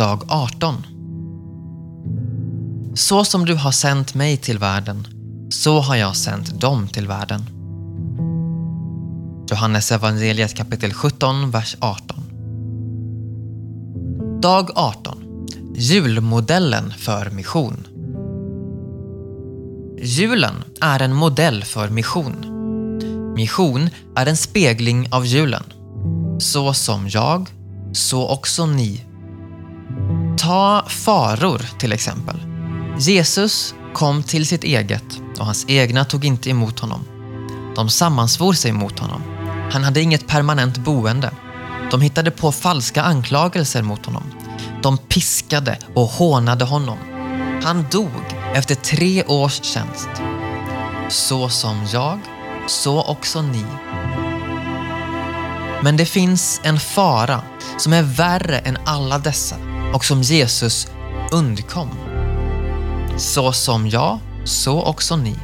dag 18. Så som du har sänt mig till världen, så har jag sänt dem till världen. Johannes evangeliet kapitel 17, vers 18. Dag 18. Julmodellen för mission. Julen är en modell för mission. Mission är en spegling av julen. Så som jag, så också ni. Ta faror till exempel. Jesus kom till sitt eget och hans egna tog inte emot honom. De sammansvor sig mot honom. Han hade inget permanent boende. De hittade på falska anklagelser mot honom. De piskade och hånade honom. Han dog efter tre års tjänst. Så som jag, så också ni. Men det finns en fara som är värre än alla dessa Mm. och som Jesus undkom. Så som jag, så också ni.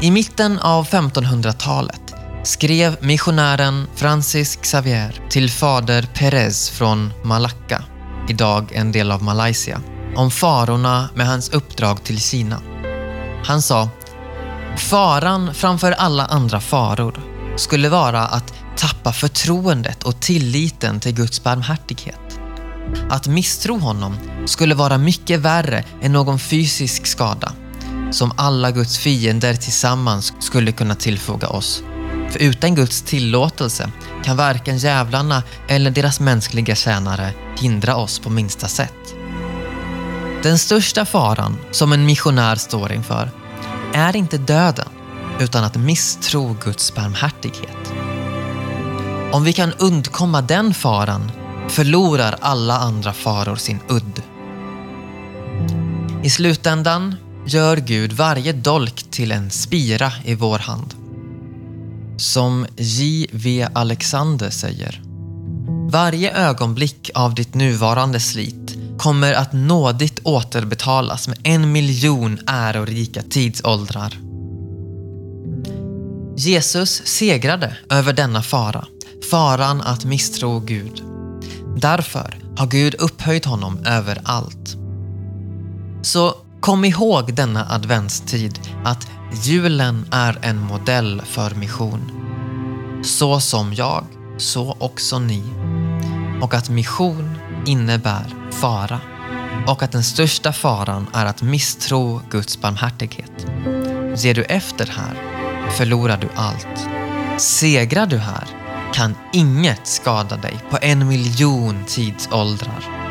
I mitten av 1500-talet skrev missionären Francis Xavier till fader Perez från Malacca, idag en del av Malaysia, om farorna med hans uppdrag till Kina. Han sa Faran framför alla andra faror skulle vara att tappa förtroendet och tilliten till Guds barmhärtighet. Att misstro honom skulle vara mycket värre än någon fysisk skada som alla Guds fiender tillsammans skulle kunna tillfoga oss. För utan Guds tillåtelse kan varken djävlarna eller deras mänskliga tjänare hindra oss på minsta sätt. Den största faran som en missionär står inför är inte döden utan att misstro Guds barmhärtighet. Om vi kan undkomma den faran förlorar alla andra faror sin udd. I slutändan gör Gud varje dolk till en spira i vår hand. Som J.V. Alexander säger. Varje ögonblick av ditt nuvarande slit kommer att nådigt återbetalas med en miljon ärorika tidsåldrar. Jesus segrade över denna fara, faran att misstro Gud. Därför har Gud upphöjt honom över allt. Så kom ihåg denna adventstid att julen är en modell för mission. Så som jag, så också ni. Och att mission innebär fara. Och att den största faran är att misstro Guds barmhärtighet. Ger du efter här förlorar du allt. Segrar du här kan inget skada dig på en miljon tidsåldrar.